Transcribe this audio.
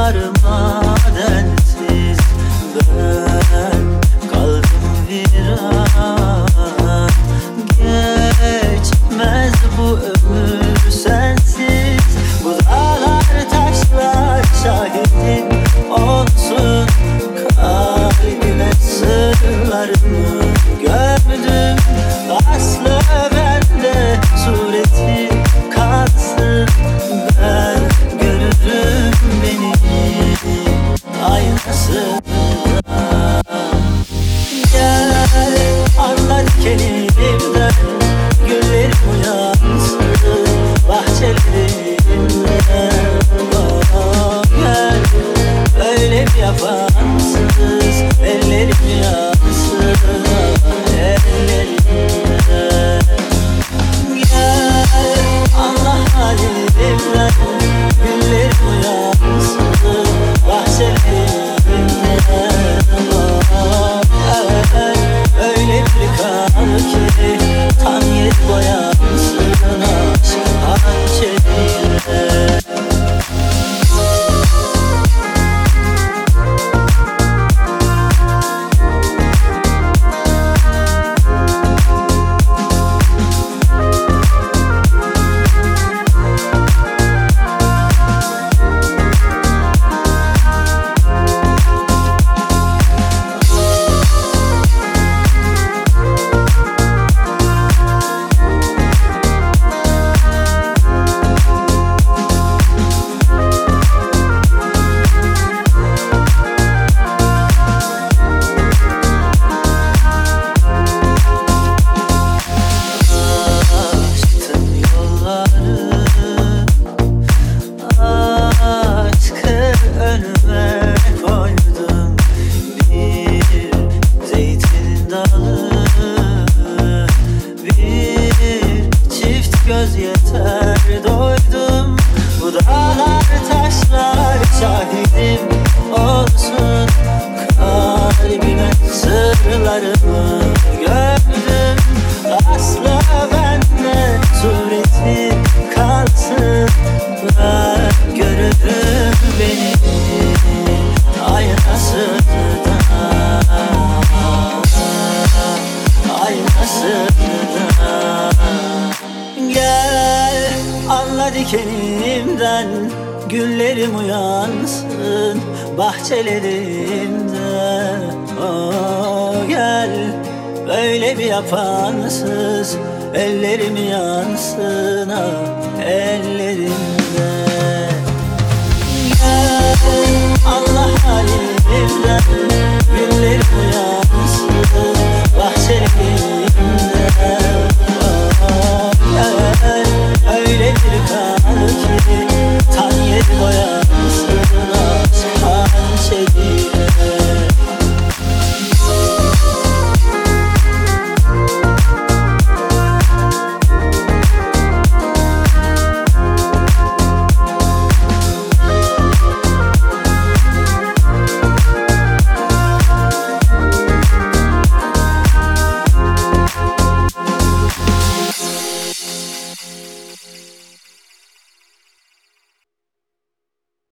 yollarıma densiz Kaldım viran Geçmez bu ömür sensiz. Bu dağlar taşlar şahidin olsun. Kalbime sırlarımı karşısına Gel anla dikenimden Güllerim uyansın bahçelerimde oh, Gel öyle bir yapansız ellerim yansın ah.